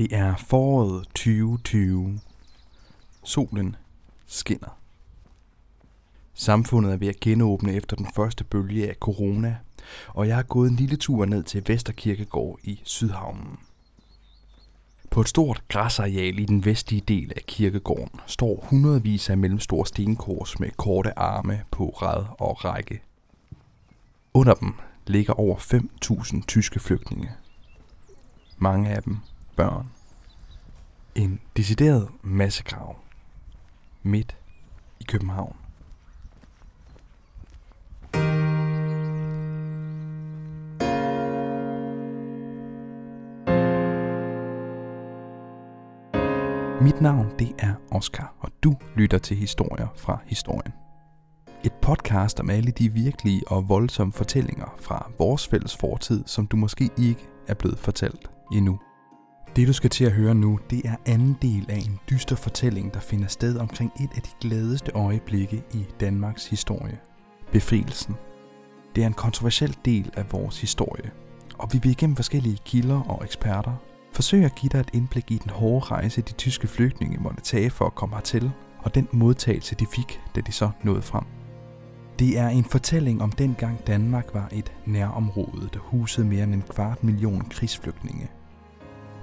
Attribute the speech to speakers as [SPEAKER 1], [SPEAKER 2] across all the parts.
[SPEAKER 1] Det er foråret 2020. Solen skinner. Samfundet er ved at genåbne efter den første bølge af corona, og jeg har gået en lille tur ned til Vesterkirkegård i Sydhavnen. På et stort græsareal i den vestlige del af kirkegården står hundredvis af mellemstore stenkors med korte arme på rad og række. Under dem ligger over 5.000 tyske flygtninge. Mange af dem børn. En decideret massegrav midt i København. Mit navn det er Oscar, og du lytter til historier fra historien. Et podcast om alle de virkelige og voldsomme fortællinger fra vores fælles fortid, som du måske ikke er blevet fortalt endnu. Det du skal til at høre nu, det er anden del af en dyster fortælling, der finder sted omkring et af de gladeste øjeblikke i Danmarks historie. Befrielsen. Det er en kontroversiel del af vores historie, og vi vil igennem forskellige kilder og eksperter forsøge at give dig et indblik i den hårde rejse, de tyske flygtninge måtte tage for at komme hertil, og den modtagelse, de fik, da de så nåede frem. Det er en fortælling om dengang Danmark var et nærområde, der husede mere end en kvart million krigsflygtninge –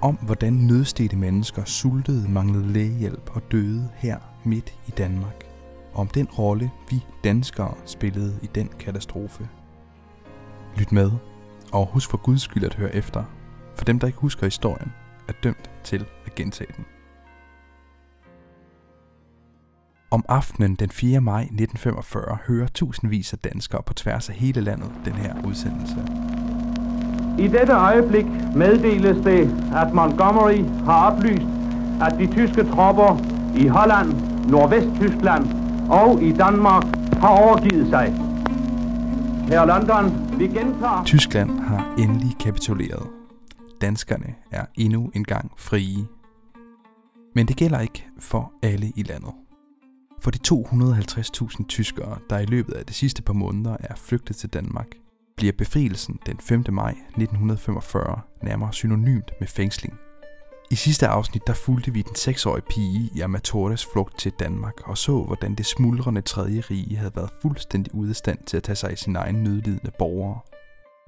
[SPEAKER 1] om hvordan nødstede mennesker sultede, manglede lægehjælp og døde her midt i Danmark. Og om den rolle, vi danskere spillede i den katastrofe. Lyt med, og husk for guds skyld at høre efter, for dem, der ikke husker historien, er dømt til at gentage den. Om aftenen den 4. maj 1945 hører tusindvis af danskere på tværs af hele landet den her udsendelse.
[SPEAKER 2] I dette øjeblik meddeles det, at Montgomery har oplyst, at de tyske tropper i Holland, Nordvesttyskland og i Danmark har overgivet sig. Her London, vi gentager...
[SPEAKER 1] Tyskland har endelig kapituleret. Danskerne er endnu engang frie. Men det gælder ikke for alle i landet. For de 250.000 tyskere, der i løbet af de sidste par måneder er flygtet til Danmark, bliver befrielsen den 5. maj 1945 nærmere synonymt med fængsling. I sidste afsnit der fulgte vi den 6-årige pige i Amatores flugt til Danmark og så, hvordan det smuldrende tredje rige havde været fuldstændig ude af stand til at tage sig af sine egne nødlidende borgere.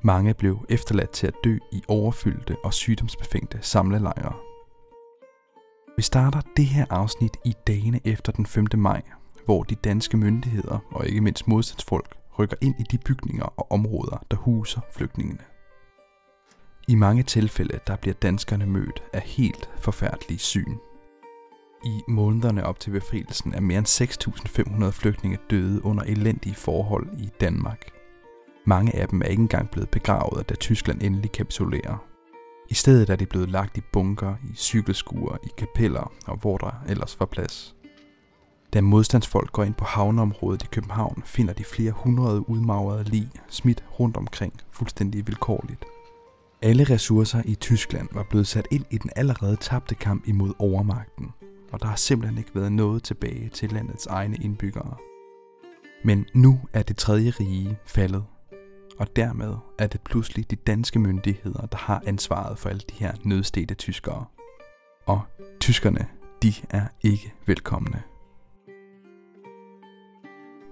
[SPEAKER 1] Mange blev efterladt til at dø i overfyldte og sygdomsbefængte samlelejre. Vi starter det her afsnit i dagene efter den 5. maj, hvor de danske myndigheder og ikke mindst modstandsfolk rykker ind i de bygninger og områder, der huser flygtningene. I mange tilfælde der bliver danskerne mødt af helt forfærdelige syn. I månederne op til befrielsen er mere end 6.500 flygtninge døde under elendige forhold i Danmark. Mange af dem er ikke engang blevet begravet, da Tyskland endelig kapitulerer. I stedet er de blevet lagt i bunker, i cykelskuer, i kapeller og hvor der ellers var plads. Da modstandsfolk går ind på havneområdet i København, finder de flere hundrede udmagrede lig smidt rundt omkring fuldstændig vilkårligt. Alle ressourcer i Tyskland var blevet sat ind i den allerede tabte kamp imod overmagten, og der har simpelthen ikke været noget tilbage til landets egne indbyggere. Men nu er det tredje rige faldet, og dermed er det pludselig de danske myndigheder, der har ansvaret for alle de her nødstede tyskere. Og tyskerne, de er ikke velkomne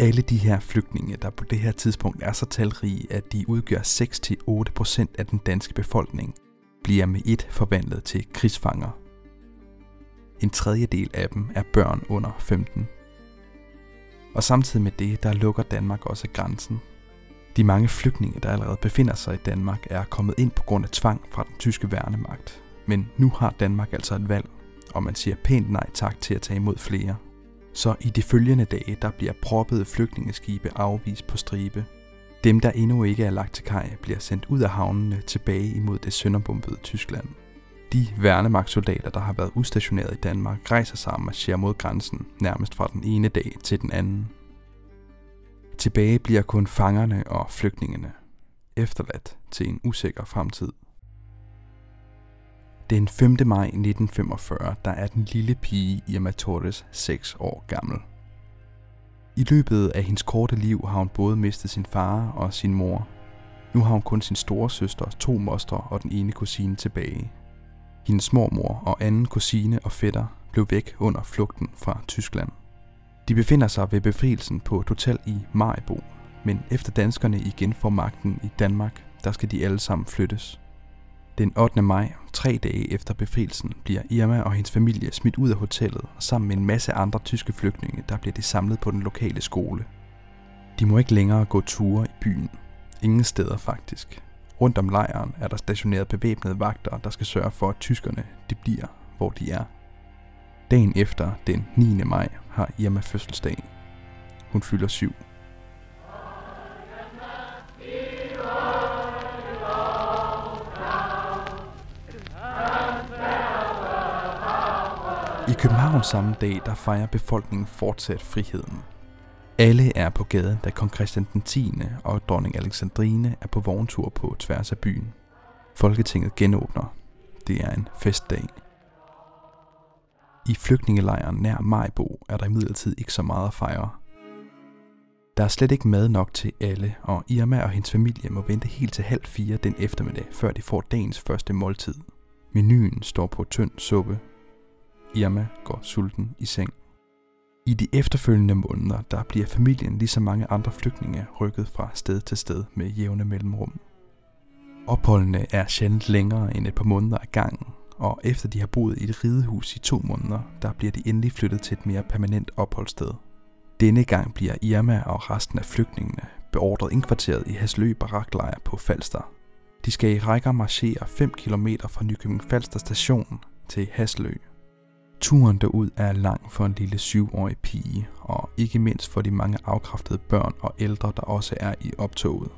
[SPEAKER 1] alle de her flygtninge, der på det her tidspunkt er så talrige, at de udgør 6-8% af den danske befolkning, bliver med et forvandlet til krigsfanger. En tredjedel af dem er børn under 15. Og samtidig med det, der lukker Danmark også grænsen. De mange flygtninge, der allerede befinder sig i Danmark, er kommet ind på grund af tvang fra den tyske værnemagt. Men nu har Danmark altså et valg, og man siger pænt nej tak til at tage imod flere – så i de følgende dage, der bliver proppede flygtningeskibe afvist på stribe. Dem, der endnu ikke er lagt til kaj, bliver sendt ud af havnene tilbage imod det sønderbombede Tyskland. De værnemagtssoldater, der har været udstationeret i Danmark, rejser sig og marcherer mod grænsen, nærmest fra den ene dag til den anden. Tilbage bliver kun fangerne og flygtningene, efterladt til en usikker fremtid. Den 5. maj 1945, der er den lille pige Irma Torres 6 år gammel. I løbet af hendes korte liv har hun både mistet sin far og sin mor. Nu har hun kun sin store søster, to mostre og den ene kusine tilbage. Hendes mormor og anden kusine og fætter blev væk under flugten fra Tyskland. De befinder sig ved befrielsen på et hotel i Maribo, men efter danskerne igen får magten i Danmark, der skal de alle sammen flyttes. Den 8. maj, tre dage efter befrielsen, bliver Irma og hendes familie smidt ud af hotellet, og sammen med en masse andre tyske flygtninge, der bliver de samlet på den lokale skole. De må ikke længere gå ture i byen. Ingen steder faktisk. Rundt om lejren er der stationeret bevæbnede vagter, der skal sørge for, at tyskerne de bliver, hvor de er. Dagen efter, den 9. maj, har Irma fødselsdag. Hun fylder syv. I København samme dag, der fejrer befolkningen fortsat friheden. Alle er på gaden, da kong Christian den 10. og dronning Alexandrine er på vogntur på tværs af byen. Folketinget genåbner. Det er en festdag. I flygtningelejren nær Majbo er der imidlertid ikke så meget at fejre. Der er slet ikke mad nok til alle, og Irma og hendes familie må vente helt til halv fire den eftermiddag, før de får dagens første måltid. Menuen står på tynd suppe. Irma går sulten i seng. I de efterfølgende måneder, der bliver familien ligesom mange andre flygtninge rykket fra sted til sted med jævne mellemrum. Opholdene er sjældent længere end et par måneder ad gangen, og efter de har boet i et ridehus i to måneder, der bliver de endelig flyttet til et mere permanent opholdssted. Denne gang bliver Irma og resten af flygtningene beordret indkvarteret i Haslø Baraklejr på Falster. De skal i rækker marchere 5 km fra Nykøbing Falster station til Haslø. Turen derud er lang for en lille syvårig pige, og ikke mindst for de mange afkræftede børn og ældre, der også er i optoget.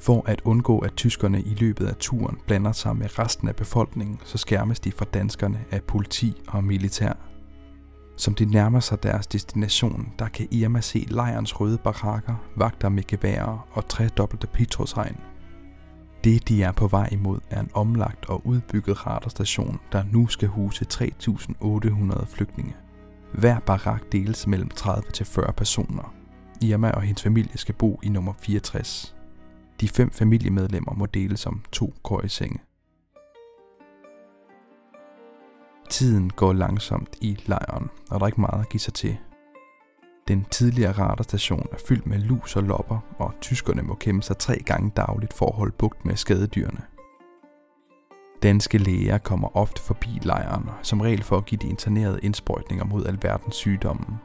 [SPEAKER 1] For at undgå, at tyskerne i løbet af turen blander sig med resten af befolkningen, så skærmes de fra danskerne af politi og militær. Som de nærmer sig deres destination, der kan Irma se lejrens røde barakker, vagter med geværer og tredobbelte petroshegn. Det, de er på vej imod, er en omlagt og udbygget radarstation, der nu skal huse 3.800 flygtninge. Hver barak deles mellem 30 til 40 personer. Irma og hendes familie skal bo i nummer 64. De fem familiemedlemmer må deles om to senge. Tiden går langsomt i lejren, og der er ikke meget at give sig til. Den tidligere radarstation er fyldt med lus og lopper, og tyskerne må kæmpe sig tre gange dagligt for at holde bugt med skadedyrene. Danske læger kommer ofte forbi lejren, som regel for at give de internerede indsprøjtninger mod alverdens sygdomme.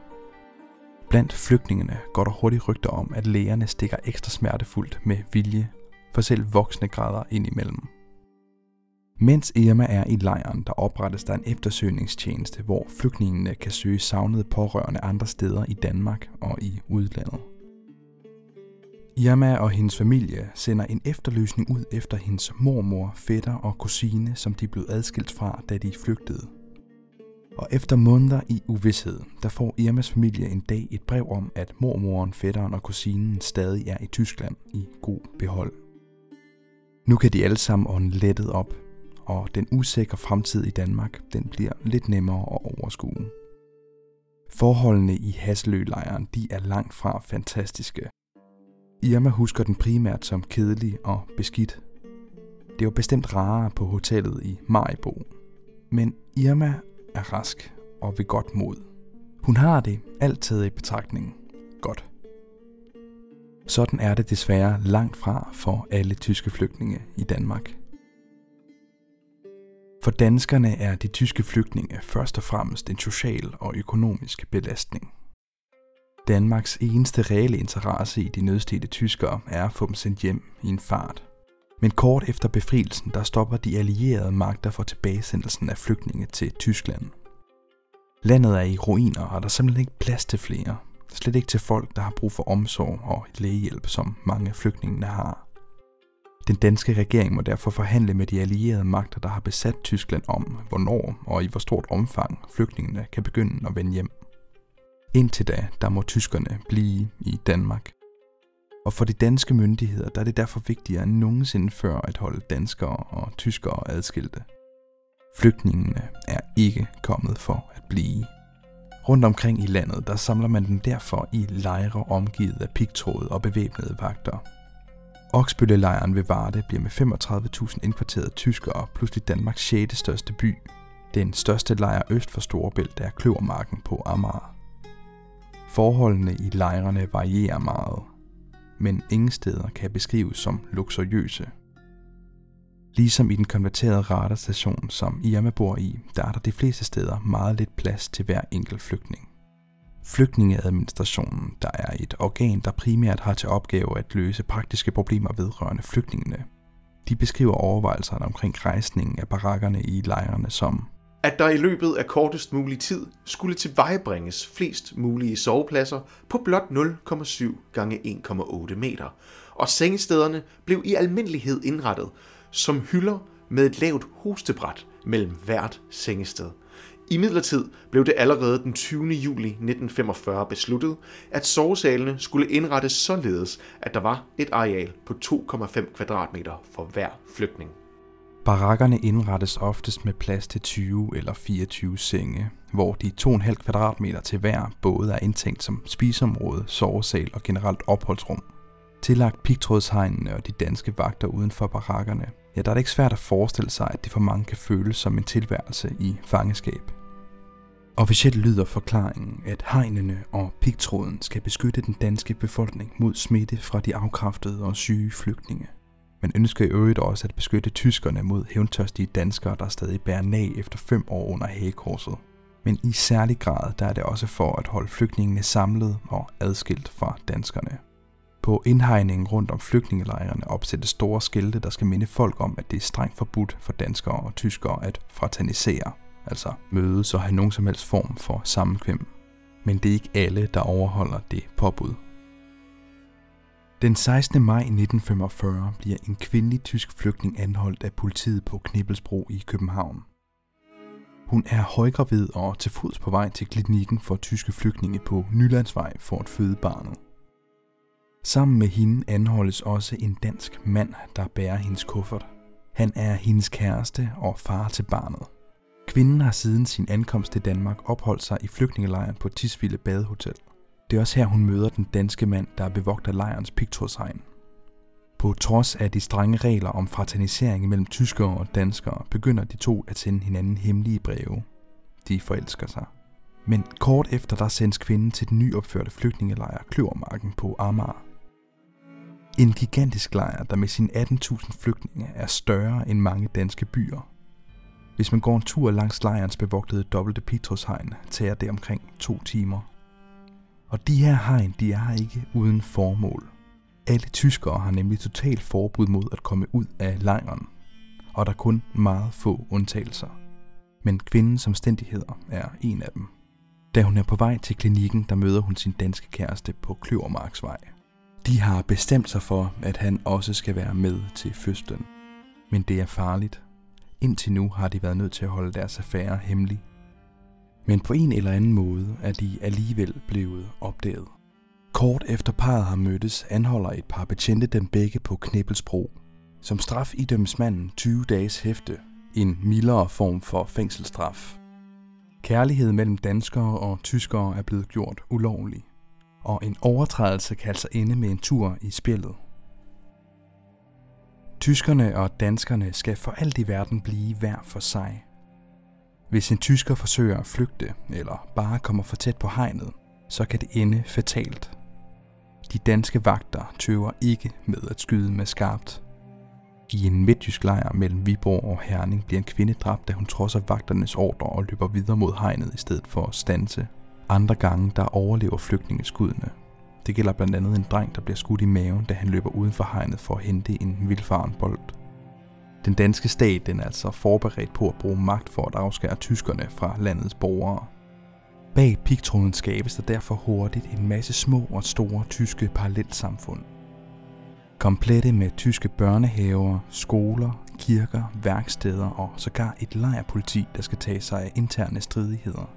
[SPEAKER 1] Blandt flygtningene går der hurtigt rygter om, at lægerne stikker ekstra smertefuldt med vilje, for selv voksne græder ind imellem. Mens Irma er i lejren, der oprettes der en eftersøgningstjeneste, hvor flygtningene kan søge savnede pårørende andre steder i Danmark og i udlandet. Irma og hendes familie sender en efterløsning ud efter hendes mormor, fætter og kusine, som de blev adskilt fra, da de flygtede. Og efter måneder i uvidshed, der får Irmas familie en dag et brev om, at mormoren, fætteren og kusinen stadig er i Tyskland i god behold. Nu kan de alle sammen ånde lettet op, og den usikre fremtid i Danmark, den bliver lidt nemmere at overskue. Forholdene i Hasselø-lejren, de er langt fra fantastiske. Irma husker den primært som kedelig og beskidt. Det var bestemt rarere på hotellet i Maribo. Men Irma er rask og ved godt mod. Hun har det altid i betragtning. Godt. Sådan er det desværre langt fra for alle tyske flygtninge i Danmark. For danskerne er de tyske flygtninge først og fremmest en social og økonomisk belastning. Danmarks eneste reelle interesse i de nødstede tyskere er at få dem sendt hjem i en fart. Men kort efter befrielsen, der stopper de allierede magter for tilbagesendelsen af flygtninge til Tyskland. Landet er i ruiner, og der er simpelthen ikke plads til flere. Slet ikke til folk, der har brug for omsorg og lægehjælp, som mange flygtningene har. Den danske regering må derfor forhandle med de allierede magter, der har besat Tyskland om, hvornår og i hvor stort omfang flygtningene kan begynde at vende hjem. Indtil da, der må tyskerne blive i Danmark. Og for de danske myndigheder, der er det derfor vigtigere end nogensinde før at holde danskere og tyskere adskilte. Flygtningene er ikke kommet for at blive. Rundt omkring i landet, der samler man dem derfor i lejre omgivet af pigtråd og bevæbnede vagter – Oksbøllelejren ved Varde bliver med 35.000 indkvarterede tyskere pludselig Danmarks 6. største by. Den største lejr øst for Storebælt er Kløvermarken på Amager. Forholdene i lejrene varierer meget, men ingen steder kan beskrives som luksuriøse. Ligesom i den konverterede radarstation, som Irma bor i, der er der de fleste steder meget lidt plads til hver enkelt flygtning. Flygtningeadministrationen, der er et organ, der primært har til opgave at løse praktiske problemer vedrørende flygtningene. De beskriver overvejelserne omkring rejsningen af barakkerne i lejrene som
[SPEAKER 3] at der i løbet af kortest mulig tid skulle tilvejebringes flest mulige sovepladser på blot 0,7 gange 1,8 meter, og sengestederne blev i almindelighed indrettet som hylder med et lavt hostebræt mellem hvert sengested. I midlertid blev det allerede den 20. juli 1945 besluttet, at sovesalene skulle indrettes således, at der var et areal på 2,5 kvadratmeter for hver flygtning.
[SPEAKER 1] Barakkerne indrettes oftest med plads til 20 eller 24 senge, hvor de 2,5 kvadratmeter til hver både er indtænkt som spiseområde, sovesal og generelt opholdsrum. Tillagt pigtrådshegnene og de danske vagter uden for barakkerne, ja, der er det ikke svært at forestille sig, at det for mange kan føles som en tilværelse i fangeskab. Officielt lyder forklaringen, at hegnene og pigtråden skal beskytte den danske befolkning mod smitte fra de afkræftede og syge flygtninge. Man ønsker i øvrigt også at beskytte tyskerne mod hævntørstige danskere, der stadig bærer nag efter fem år under hagekorset. Men i særlig grad der er det også for at holde flygtningene samlet og adskilt fra danskerne. På indhegningen rundt om flygtningelejrene opsættes store skilte, der skal minde folk om, at det er strengt forbudt for danskere og tyskere at fraternisere, altså mødes og have nogen som helst form for sammenkvem. Men det er ikke alle, der overholder det påbud. Den 16. maj 1945 bliver en kvindelig tysk flygtning anholdt af politiet på Knibbelsbro i København. Hun er højgravid og til fods på vej til klinikken for tyske flygtninge på Nylandsvej for at føde barnet. Sammen med hende anholdes også en dansk mand, der bærer hendes kuffert. Han er hendes kæreste og far til barnet. Kvinden har siden sin ankomst til Danmark opholdt sig i flygtningelejren på Tisvilde Badehotel. Det er også her, hun møder den danske mand, der bevogter lejrens pigtrådshegn. På trods af de strenge regler om fraternisering mellem tyskere og danskere, begynder de to at sende hinanden hemmelige breve. De forelsker sig. Men kort efter der sendes kvinden til den nyopførte flygtningelejr Kløvermarken på Amager. En gigantisk lejr, der med sine 18.000 flygtninge er større end mange danske byer. Hvis man går en tur langs lejrens bevogtede dobbelte Petrushegn, tager det omkring to timer. Og de her hegn, de er ikke uden formål. Alle tyskere har nemlig totalt forbud mod at komme ud af lejren, og der er kun meget få undtagelser. Men kvindens omstændigheder er en af dem. Da hun er på vej til klinikken, der møder hun sin danske kæreste på Kløvermarksvej. De har bestemt sig for, at han også skal være med til fødslen. Men det er farligt. Indtil nu har de været nødt til at holde deres affære hemmelig. Men på en eller anden måde er de alligevel blevet opdaget. Kort efter parret har mødtes, anholder et par betjente dem begge på Knibbelsbro. Som straf idømmes manden 20 dages hæfte, en mildere form for fængselsstraf. Kærlighed mellem danskere og tyskere er blevet gjort ulovlig, og en overtrædelse kan altså ende med en tur i spillet. Tyskerne og danskerne skal for alt i verden blive hver for sig. Hvis en tysker forsøger at flygte, eller bare kommer for tæt på hegnet, så kan det ende fatalt. De danske vagter tøver ikke med at skyde med skarpt. I en midtjysk lejr mellem Viborg og Herning bliver en kvinde dræbt, da hun trodser vagternes ordre og løber videre mod hegnet i stedet for at stanse. Andre gange der overlever flygtningeskuddene. Det gælder blandt andet en dreng, der bliver skudt i maven, da han løber uden for hegnet for at hente en vildfaren bold. Den danske stat den er altså forberedt på at bruge magt for at afskære tyskerne fra landets borgere. Bag pigtråden skabes der derfor hurtigt en masse små og store tyske parallelsamfund. Komplette med tyske børnehaver, skoler, kirker, værksteder og sågar et lejrpoliti, der skal tage sig af interne stridigheder.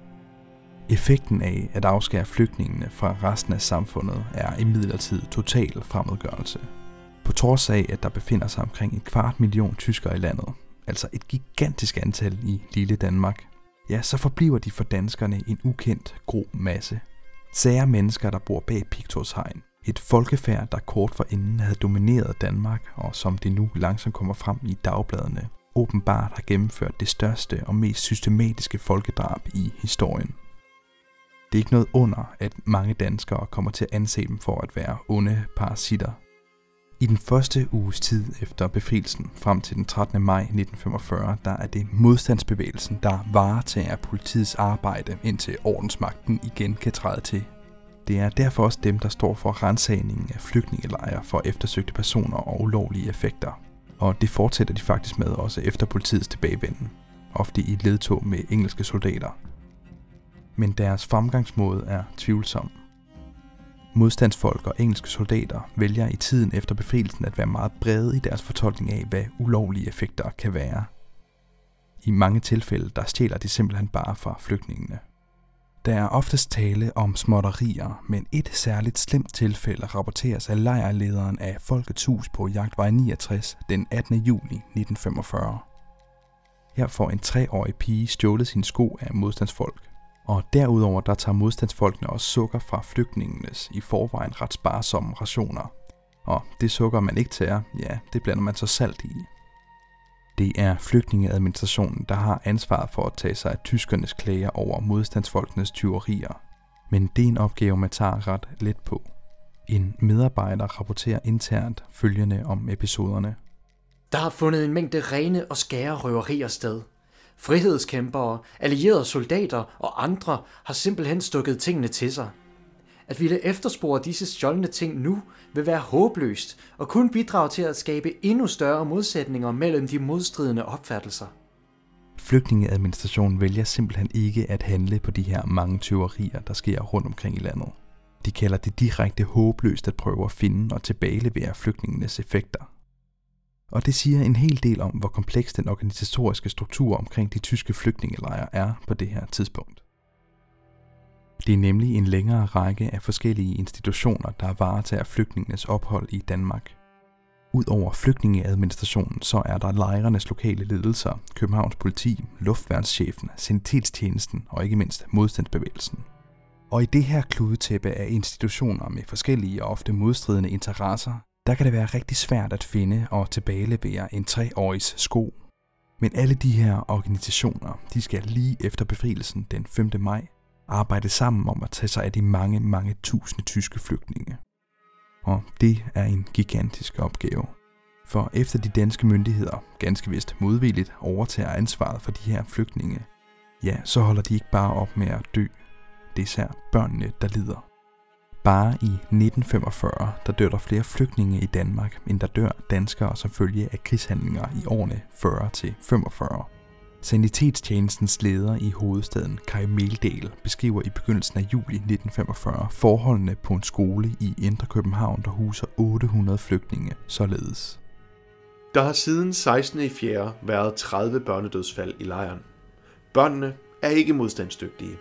[SPEAKER 1] Effekten af at afskære flygtningene fra resten af samfundet er imidlertid total fremmedgørelse. På trods af, at der befinder sig omkring en kvart million tyskere i landet, altså et gigantisk antal i lille Danmark, ja, så forbliver de for danskerne en ukendt grå masse. Sære mennesker, der bor bag Pigtorshegn. Et folkefærd, der kort forinden havde domineret Danmark, og som det nu langsomt kommer frem i dagbladene, åbenbart har gennemført det største og mest systematiske folkedrab i historien. Det er ikke noget under, at mange danskere kommer til at anse dem for at være onde parasitter. I den første uges tid efter befrielsen frem til den 13. maj 1945, der er det modstandsbevægelsen, der varetager politiets arbejde, indtil ordensmagten igen kan træde til. Det er derfor også dem, der står for rensagningen af flygtningelejre for eftersøgte personer og ulovlige effekter. Og det fortsætter de faktisk med også efter politiets tilbagevenden, ofte i ledtog med engelske soldater. Men deres fremgangsmåde er tvivlsom. Modstandsfolk og engelske soldater vælger i tiden efter befrielsen at være meget brede i deres fortolkning af, hvad ulovlige effekter kan være. I mange tilfælde, der stjæler de simpelthen bare fra flygtningene. Der er oftest tale om småtterier, men et særligt slemt tilfælde rapporteres af lejrlederen af Folkets Hus på Jagtvej 69 den 18. juli 1945. Her får en treårig pige stjålet sine sko af modstandsfolk. Og derudover der tager modstandsfolkene også sukker fra flygtningenes i forvejen ret sparsomme rationer. Og det sukker man ikke tager, ja, det blander man så salt i. Det er flygtningeadministrationen, der har ansvaret for at tage sig af tyskernes klager over modstandsfolkenes tyverier. Men det er en opgave, man tager ret let på. En medarbejder rapporterer internt følgende om episoderne.
[SPEAKER 4] Der har fundet en mængde rene og skære røverier sted. Frihedskæmpere, allierede soldater og andre har simpelthen stukket tingene til sig. At ville efterspore disse stjålne ting nu vil være håbløst og kun bidrage til at skabe endnu større modsætninger mellem de modstridende opfattelser.
[SPEAKER 1] Flygtningeadministrationen vælger simpelthen ikke at handle på de her mange tyverier, der sker rundt omkring i landet. De kalder det direkte håbløst at prøve at finde og tilbagelevere flygtningenes effekter. Og det siger en hel del om, hvor kompleks den organisatoriske struktur omkring de tyske flygtningelejre er på det her tidspunkt. Det er nemlig en længere række af forskellige institutioner, der varetager flygtningenes ophold i Danmark. Udover flygtningeadministrationen, så er der lejrenes lokale ledelser, Københavns politi, luftværnschefen, sanitetstjenesten og ikke mindst modstandsbevægelsen. Og i det her kludetæppe af institutioner med forskellige og ofte modstridende interesser, der kan det være rigtig svært at finde og tilbagelevere en treårigs sko. Men alle de her organisationer, de skal lige efter befrielsen den 5. maj arbejde sammen om at tage sig af de mange, mange tusinde tyske flygtninge. Og det er en gigantisk opgave. For efter de danske myndigheder, ganske vist modvilligt, overtager ansvaret for de her flygtninge, ja, så holder de ikke bare op med at dø. Det er især børnene, der lider. Bare i 1945, der dør der flere flygtninge i Danmark, end der dør danskere som følge af krigshandlinger i årene 40 til 45. Sanitetstjenestens leder i hovedstaden, Kai Meldal, beskriver i begyndelsen af juli 1945 forholdene på en skole i Indre København, der huser 800 flygtninge, således.
[SPEAKER 3] Der har siden 16. i 4. været 30 børnedødsfald i lejren. Børnene er ikke modstandsdygtige.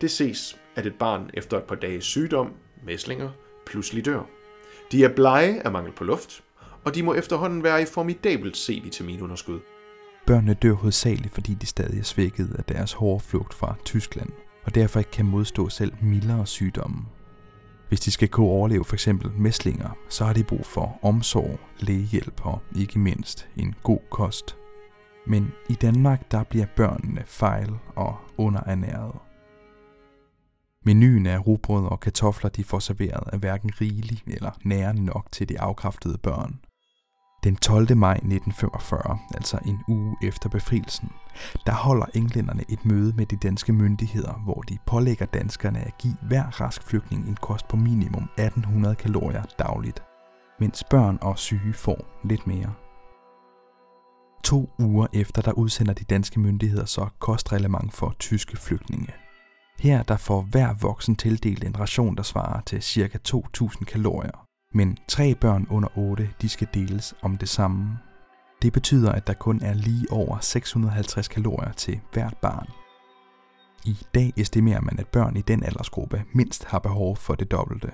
[SPEAKER 3] Det ses, at et barn efter et par dages sygdom, mæslinger, pludselig dør. De er blege af mangel på luft, og de må efterhånden være i formidabelt C-vitaminunderskud.
[SPEAKER 1] Børnene dør hovedsageligt, fordi de stadig er svækket af deres hårde flugt fra Tyskland, og derfor ikke kan modstå selv mildere sygdomme. Hvis de skal kunne overleve f.eks. mæslinger, så har de brug for omsorg, lægehjælp og ikke mindst en god kost. Men i Danmark der bliver børnene fejl og underernæret. Menuen af rugbrød og kartofler de får serveret er hverken rigelig eller nærende nok til de afkræftede børn. Den 12. maj 1945, altså en uge efter befrielsen, der holder englænderne et møde med de danske myndigheder, hvor de pålægger danskerne at give hver rask flygtning en kost på minimum 1800 kalorier dagligt, mens børn og syge får lidt mere. To uger efter, der udsender de danske myndigheder så kostreglement for tyske flygtninge. Her der får hver voksen tildelt en ration, der svarer til ca. 2.000 kalorier, men tre børn under 8, de skal deles om det samme. Det betyder, at der kun er lige over 650 kalorier til hvert barn. I dag estimerer man, at børn i den aldersgruppe mindst har behov for det dobbelte.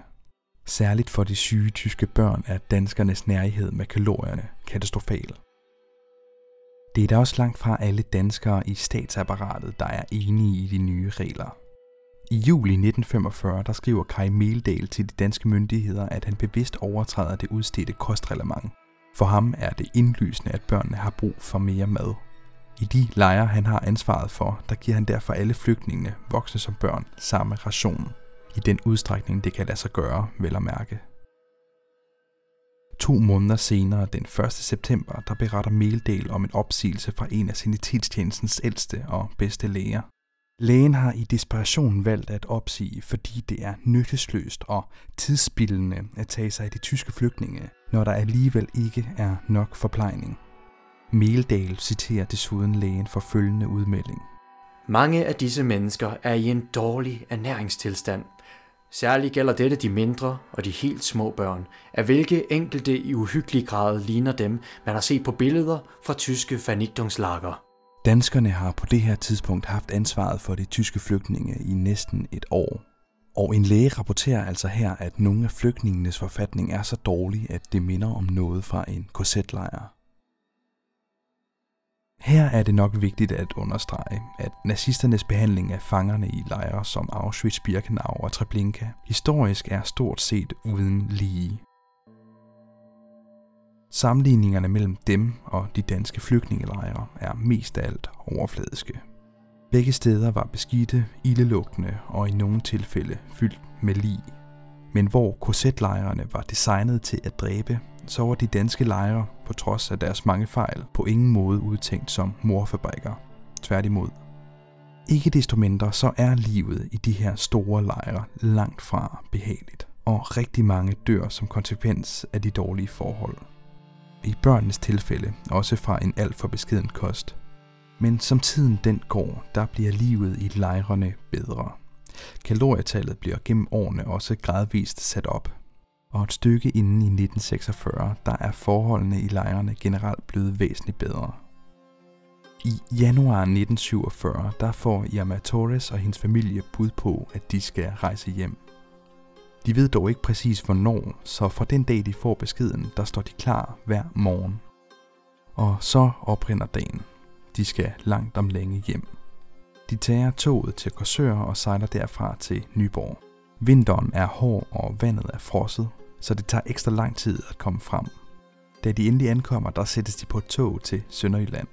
[SPEAKER 1] Særligt for de syge tyske børn er danskernes nærhed med kalorierne katastrofal. Det er da også langt fra alle danskere i statsapparatet, der er enige i de nye regler. I juli 1945 der skriver Kai Meldal til de danske myndigheder, at han bevidst overtræder det udstedte kostreglement. For ham er det indlysende, at børnene har brug for mere mad. I de lejre, han har ansvaret for, der giver han derfor alle flygtningene, voksne som børn, samme ration. I den udstrækning, det kan lade sig gøre, vel at mærke. To måneder senere, den 1. september, der beretter Meldal om en opsigelse fra en af sanitetstjenestens ældste og bedste læger. Lægen har i desperation valgt at opsige, fordi det er nyttesløst og tidsspillende at tage sig af de tyske flygtninge, når der alligevel ikke er nok forplejning. Meldal citerer desuden lægen for følgende udmelding.
[SPEAKER 4] Mange af disse mennesker er i en dårlig ernæringstilstand. Særligt gælder dette de mindre og de helt små børn, af hvilke enkelte i uhyggelig grad ligner dem, man har set på billeder fra tyske Vernichtungslager.
[SPEAKER 1] Danskerne har på det her tidspunkt haft ansvaret for de tyske flygtninge i næsten et år. Og en læge rapporterer altså her, at nogle af flygtningenes forfatning er så dårlig, at det minder om noget fra en korsetlejr. Her er det nok vigtigt at understrege, at nazisternes behandling af fangerne i lejre som Auschwitz, Birkenau og Treblinka historisk er stort set uden lige. Sammenligningerne mellem dem og de danske flygtningelejre er mest af alt overfladiske. Begge steder var beskidte, ildelugtende og i nogle tilfælde fyldt med lig. Men hvor korsetlejrene var designet til at dræbe, så var de danske lejre, på trods af deres mange fejl, på ingen måde udtænkt som morfabrikker. Tværtimod. Ikke desto mindre så er livet i de her store lejre langt fra behageligt, og rigtig mange dør som konsekvens af de dårlige forhold. I børnenes tilfælde også fra en alt for beskeden kost. Men som tiden den går, der bliver livet i lejrene bedre. Kalorietallet bliver gennem årene også gradvist sat op. Og et stykke inden i 1946, der er forholdene i lejrene generelt blevet væsentligt bedre. I januar 1947, der får Irma Torres og hendes familie bud på, at de skal rejse hjem. De ved dog ikke præcis hvornår, så fra den dag de får beskeden, der står de klar hver morgen. Og så oprinder dagen. De skal langt om længe hjem. De tager toget til Korsør og sejler derfra til Nyborg. Vinteren er hård, og vandet er frosset, så det tager ekstra lang tid at komme frem. Da de endelig ankommer, der sættes de på et tog til Sønderjylland.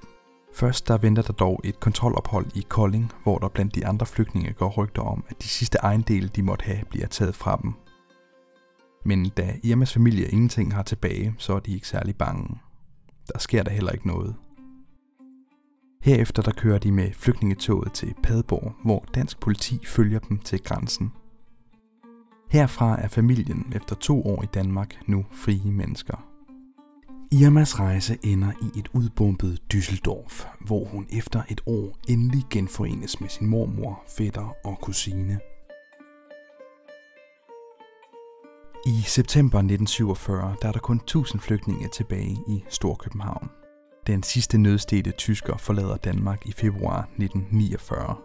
[SPEAKER 1] Først der venter der dog et kontrolophold i Kolding, hvor der blandt de andre flygtninge går rygter om, at de sidste ejendele, de måtte have, bliver taget fra dem. Men da Irmas familie ingenting har tilbage, så er de ikke særlig bange. Der sker der heller ikke noget. Herefter der kører de med flygtningetoget til Padborg, hvor dansk politi følger dem til grænsen. Herfra er familien efter to år i Danmark nu frie mennesker. Irmas rejse ender i et udbombet Düsseldorf, hvor hun efter et år endelig genforenes med sin mormor, fætter og kusine. I september 1947 der er der kun 1000 flygtninge tilbage i Storkøbenhavn. Den sidste nødstede tysker forlader Danmark i februar 1949.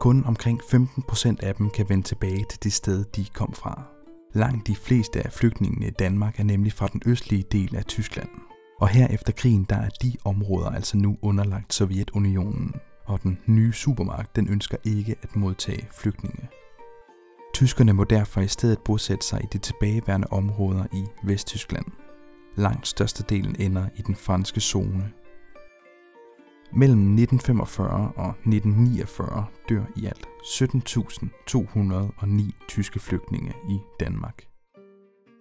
[SPEAKER 1] Kun omkring 15% af dem kan vende tilbage til det sted, de kom fra. Langt de fleste af flygtningene i Danmark er nemlig fra den østlige del af Tyskland. Og her efter krigen, der er de områder altså nu underlagt Sovjetunionen, og den nye supermagt, den ønsker ikke at modtage flygtninge. Tyskerne må derfor i stedet bosætte sig i de tilbageværende områder i Vesttyskland. Langt størstedelen ender i den franske zone. Mellem 1945 og 1949 dør i alt 17.209 tyske flygtninge i Danmark.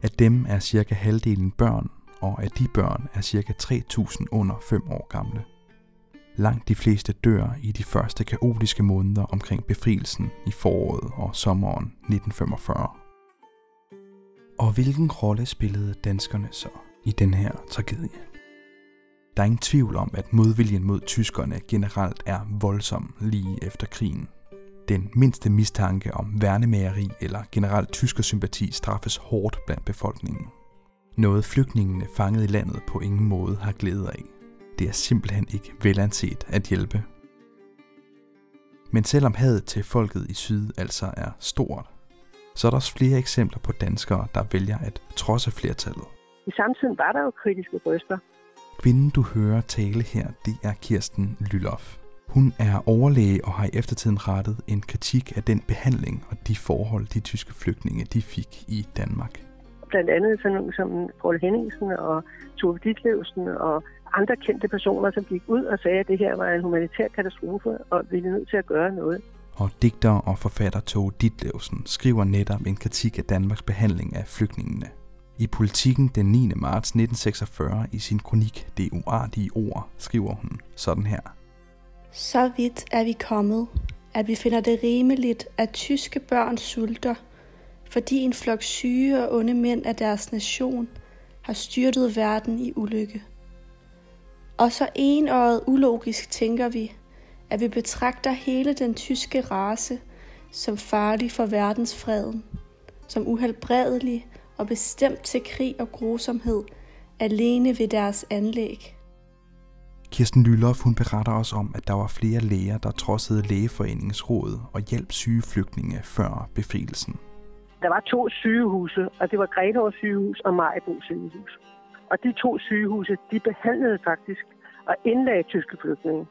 [SPEAKER 1] Af dem er cirka halvdelen børn, og af de børn er cirka 3.000 under 5 år gamle. Langt de fleste dør i de første kaotiske måneder omkring befrielsen i foråret og sommeren 1945. Og hvilken rolle spillede danskerne så i den her tragedie? Der er ingen tvivl om, at modviljen mod tyskerne generelt er voldsom lige efter krigen. Den mindste mistanke om værnemageri eller generelt tyskersympati straffes hårdt blandt befolkningen. Noget flygtningene fanget i landet på ingen måde har glæde af. Det er simpelthen ikke velanset at hjælpe. Men selvom hadet til folket i syd altså er stort, så er der også flere eksempler på danskere, der vælger at trodse flertallet.
[SPEAKER 5] I samtiden var der jo kritiske røster.
[SPEAKER 1] Kvinden, du hører tale her, det er Kirsten Lylof. Hun er overlæge og har i eftertiden rettet en kritik af den behandling og de forhold, de tyske flygtninge de fik i Danmark.
[SPEAKER 5] Blandt andet sådan nogle som Paul Henningsen og Tove Ditlevsen og andre kendte personer, som gik ud og sagde, at det her var en humanitær katastrofe, og vi er nødt til at gøre noget.
[SPEAKER 1] Og digter og forfatter Tove Ditlevsen skriver netop en kritik af Danmarks behandling af flygtningene. I politikken den 9. marts 1946 i sin kronik Det uartige ord skriver hun sådan her.
[SPEAKER 6] Så vidt er vi kommet, at vi finder det rimeligt, at tyske børn sulter, fordi en flok syge og onde mænd af deres nation har styrtet verden i ulykke. Og så enøjet ulogisk tænker vi, at vi betragter hele den tyske race som farlig for verdensfreden, som uhelbredelig og bestemt til krig og grusomhed, alene ved deres anlæg.
[SPEAKER 1] Kirsten Lylloff hun beretter også om, at der var flere læger, der trodsede lægeforeningens råd og hjalp syge flygtninge før befrielsen.
[SPEAKER 5] Der var to sygehuse, og det var Gretov sygehus og Majbo sygehus. Og de to sygehuse, de behandlede faktisk og indlagde tyske flygtninge.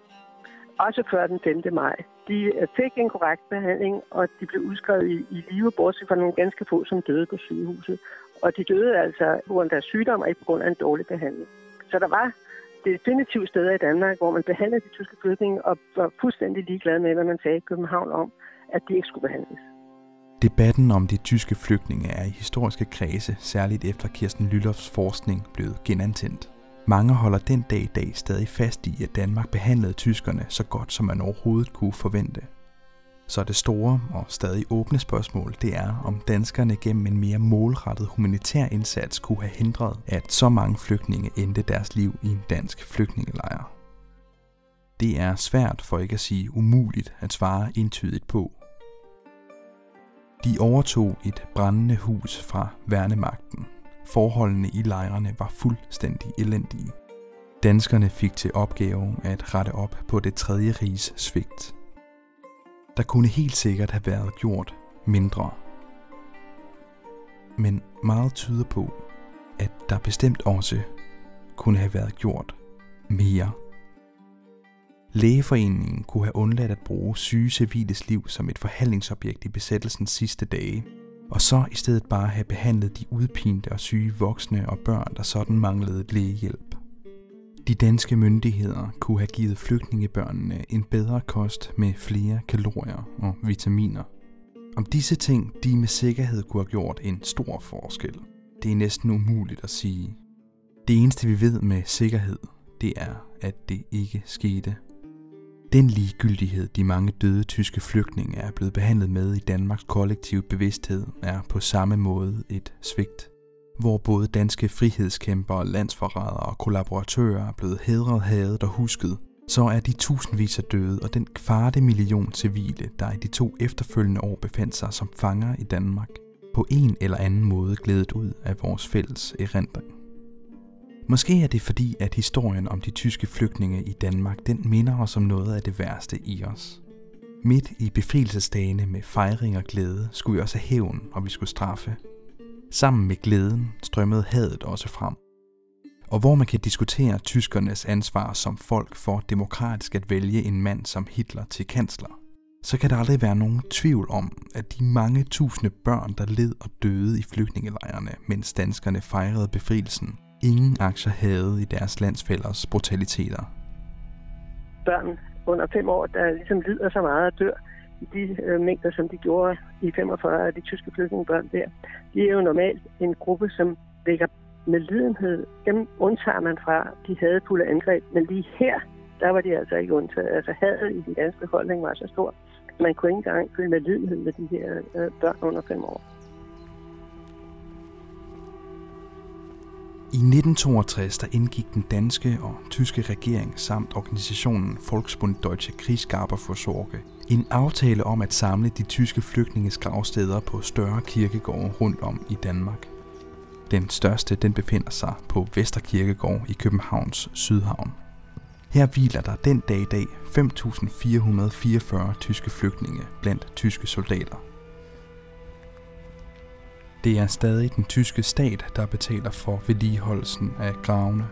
[SPEAKER 5] Også før den 5. maj. De øh, fik en korrekt behandling, og de blev udskrevet i, i live, bortset fra nogle ganske få, som døde på sygehuset. Og de døde altså på grund af deres sygdom og ikke på grund af en dårlig behandling. Så der var definitivt steder i Danmark, hvor man behandlede de tyske flygtninge og var fuldstændig ligeglad med, hvad man sagde i København om, at de ikke skulle behandles.
[SPEAKER 1] Debatten om de tyske flygtninge er i historiske kredse, særligt efter Kirsten Lyllofs forskning, blevet genantændt. Mange holder den dag i dag stadig fast i, at Danmark behandlede tyskerne så godt, som man overhovedet kunne forvente. Så det store og stadig åbne spørgsmål, det er, om danskerne gennem en mere målrettet humanitær indsats kunne have hindret, at så mange flygtninge endte deres liv i en dansk flygtningelejr. Det er svært, for ikke at sige umuligt, at svare entydigt på. De overtog et brændende hus fra værnemagten. Forholdene i lejrene var fuldstændig elendige. Danskerne fik til opgave at rette op på det tredje riges svigt – der kunne helt sikkert have været gjort mindre. Men meget tyder på, at der bestemt også kunne have været gjort mere. Lægeforeningen kunne have undladt at bruge syge civiles liv som et forhandlingsobjekt i besættelsens sidste dage, og så i stedet bare have behandlet de udpinte og syge voksne og børn, der sådan manglede lægehjælp. De danske myndigheder kunne have givet flygtningebørnene en bedre kost med flere kalorier og vitaminer. Om disse ting de med sikkerhed kunne have gjort en stor forskel, det er næsten umuligt at sige. Det eneste vi ved med sikkerhed, det er, at det ikke skete. Den ligegyldighed, de mange døde tyske flygtninge er blevet behandlet med i Danmarks kollektive bevidsthed, er på samme måde et svigt hvor både danske frihedskæmpere, landsforrædere og kollaboratører er blevet hedret, hadet og husket, så er de tusindvis af døde og den kvarte million civile, der i de to efterfølgende år befandt sig som fanger i Danmark, på en eller anden måde glædet ud af vores fælles erindring. Måske er det fordi, at historien om de tyske flygtninge i Danmark, den minder os om noget af det værste i os. Midt i befrielsesdagene med fejring og glæde skulle vi også have hævn, og vi skulle straffe – Sammen med glæden strømmede hadet også frem. Og hvor man kan diskutere tyskernes ansvar som folk for demokratisk at vælge en mand som Hitler til kansler, så kan der aldrig være nogen tvivl om, at de mange tusinde børn, der led og døde i flygtningelejrene, mens danskerne fejrede befrielsen, ingen aktier havde i deres landsfælders brutaliteter.
[SPEAKER 5] Børn under fem år, der ligesom lider så meget og dør, i de øh, mængder, som de gjorde i 45 af de tyske flygtningebørn der, de er jo normalt en gruppe, som vækker med lidenhed. Dem undtager man fra de hadfulde angreb, men lige her, der var de altså ikke undtaget. Altså hadet i den danske befolkning var så stor, man kunne ikke engang følge med lidenhed med de her øh, børn under fem år.
[SPEAKER 1] I 1962 der indgik den danske og tyske regering samt organisationen Volksbund Deutsche Kriegsgabervorsorge en aftale om at samle de tyske flygtninges gravsteder på større kirkegårde rundt om i Danmark. Den største den befinder sig på Vesterkirkegård i Københavns Sydhavn. Her hviler der den dag i dag 5.444 tyske flygtninge blandt tyske soldater. Det er stadig den tyske stat, der betaler for vedligeholdelsen af gravene.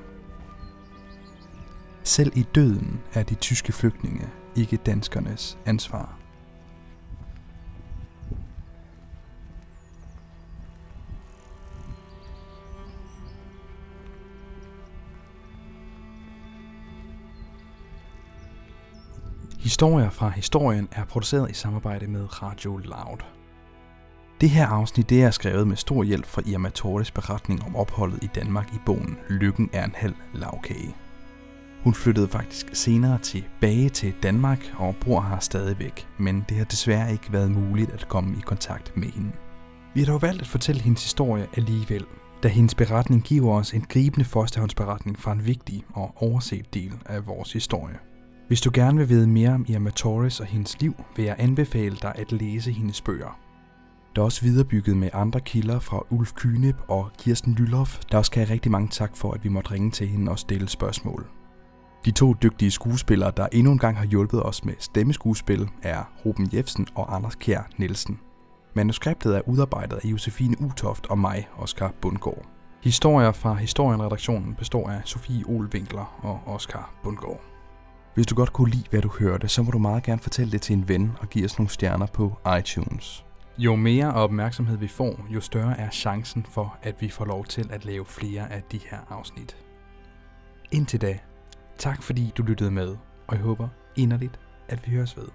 [SPEAKER 1] Selv i døden er de tyske flygtninge ikke danskernes ansvar. Historier fra historien er produceret i samarbejde med Radio Loud. Det her afsnit det er skrevet med stor hjælp fra Irma Torres beretning om opholdet i Danmark i bogen Lykken er en halv lavkage. Hun flyttede faktisk senere tilbage til Danmark og bor her stadigvæk, men det har desværre ikke været muligt at komme i kontakt med hende. Vi har dog valgt at fortælle hendes historie alligevel, da hendes beretning giver os en gribende førstehåndsberetning fra en vigtig og overset del af vores historie. Hvis du gerne vil vide mere om Irma Torres og hendes liv, vil jeg anbefale dig at læse hendes bøger. Der er også viderebygget med andre kilder fra Ulf Kynep og Kirsten Lylhoff, der også kan have rigtig mange tak for, at vi måtte ringe til hende og stille spørgsmål. De to dygtige skuespillere, der endnu en gang har hjulpet os med stemmeskuespil, er Ruben Jefsen og Anders Kjær Nielsen. Manuskriptet er udarbejdet af Josefine Utoft og mig, Oskar Bundgaard. Historier fra Historienredaktionen består af Sofie Olvinkler og Oskar Bundgaard. Hvis du godt kunne lide, hvad du hørte, så må du meget gerne fortælle det til en ven og give os nogle stjerner på iTunes. Jo mere opmærksomhed vi får, jo større er chancen for, at vi får lov til at lave flere af de her afsnit. Indtil da, tak fordi du lyttede med, og jeg håber inderligt, at vi høres ved.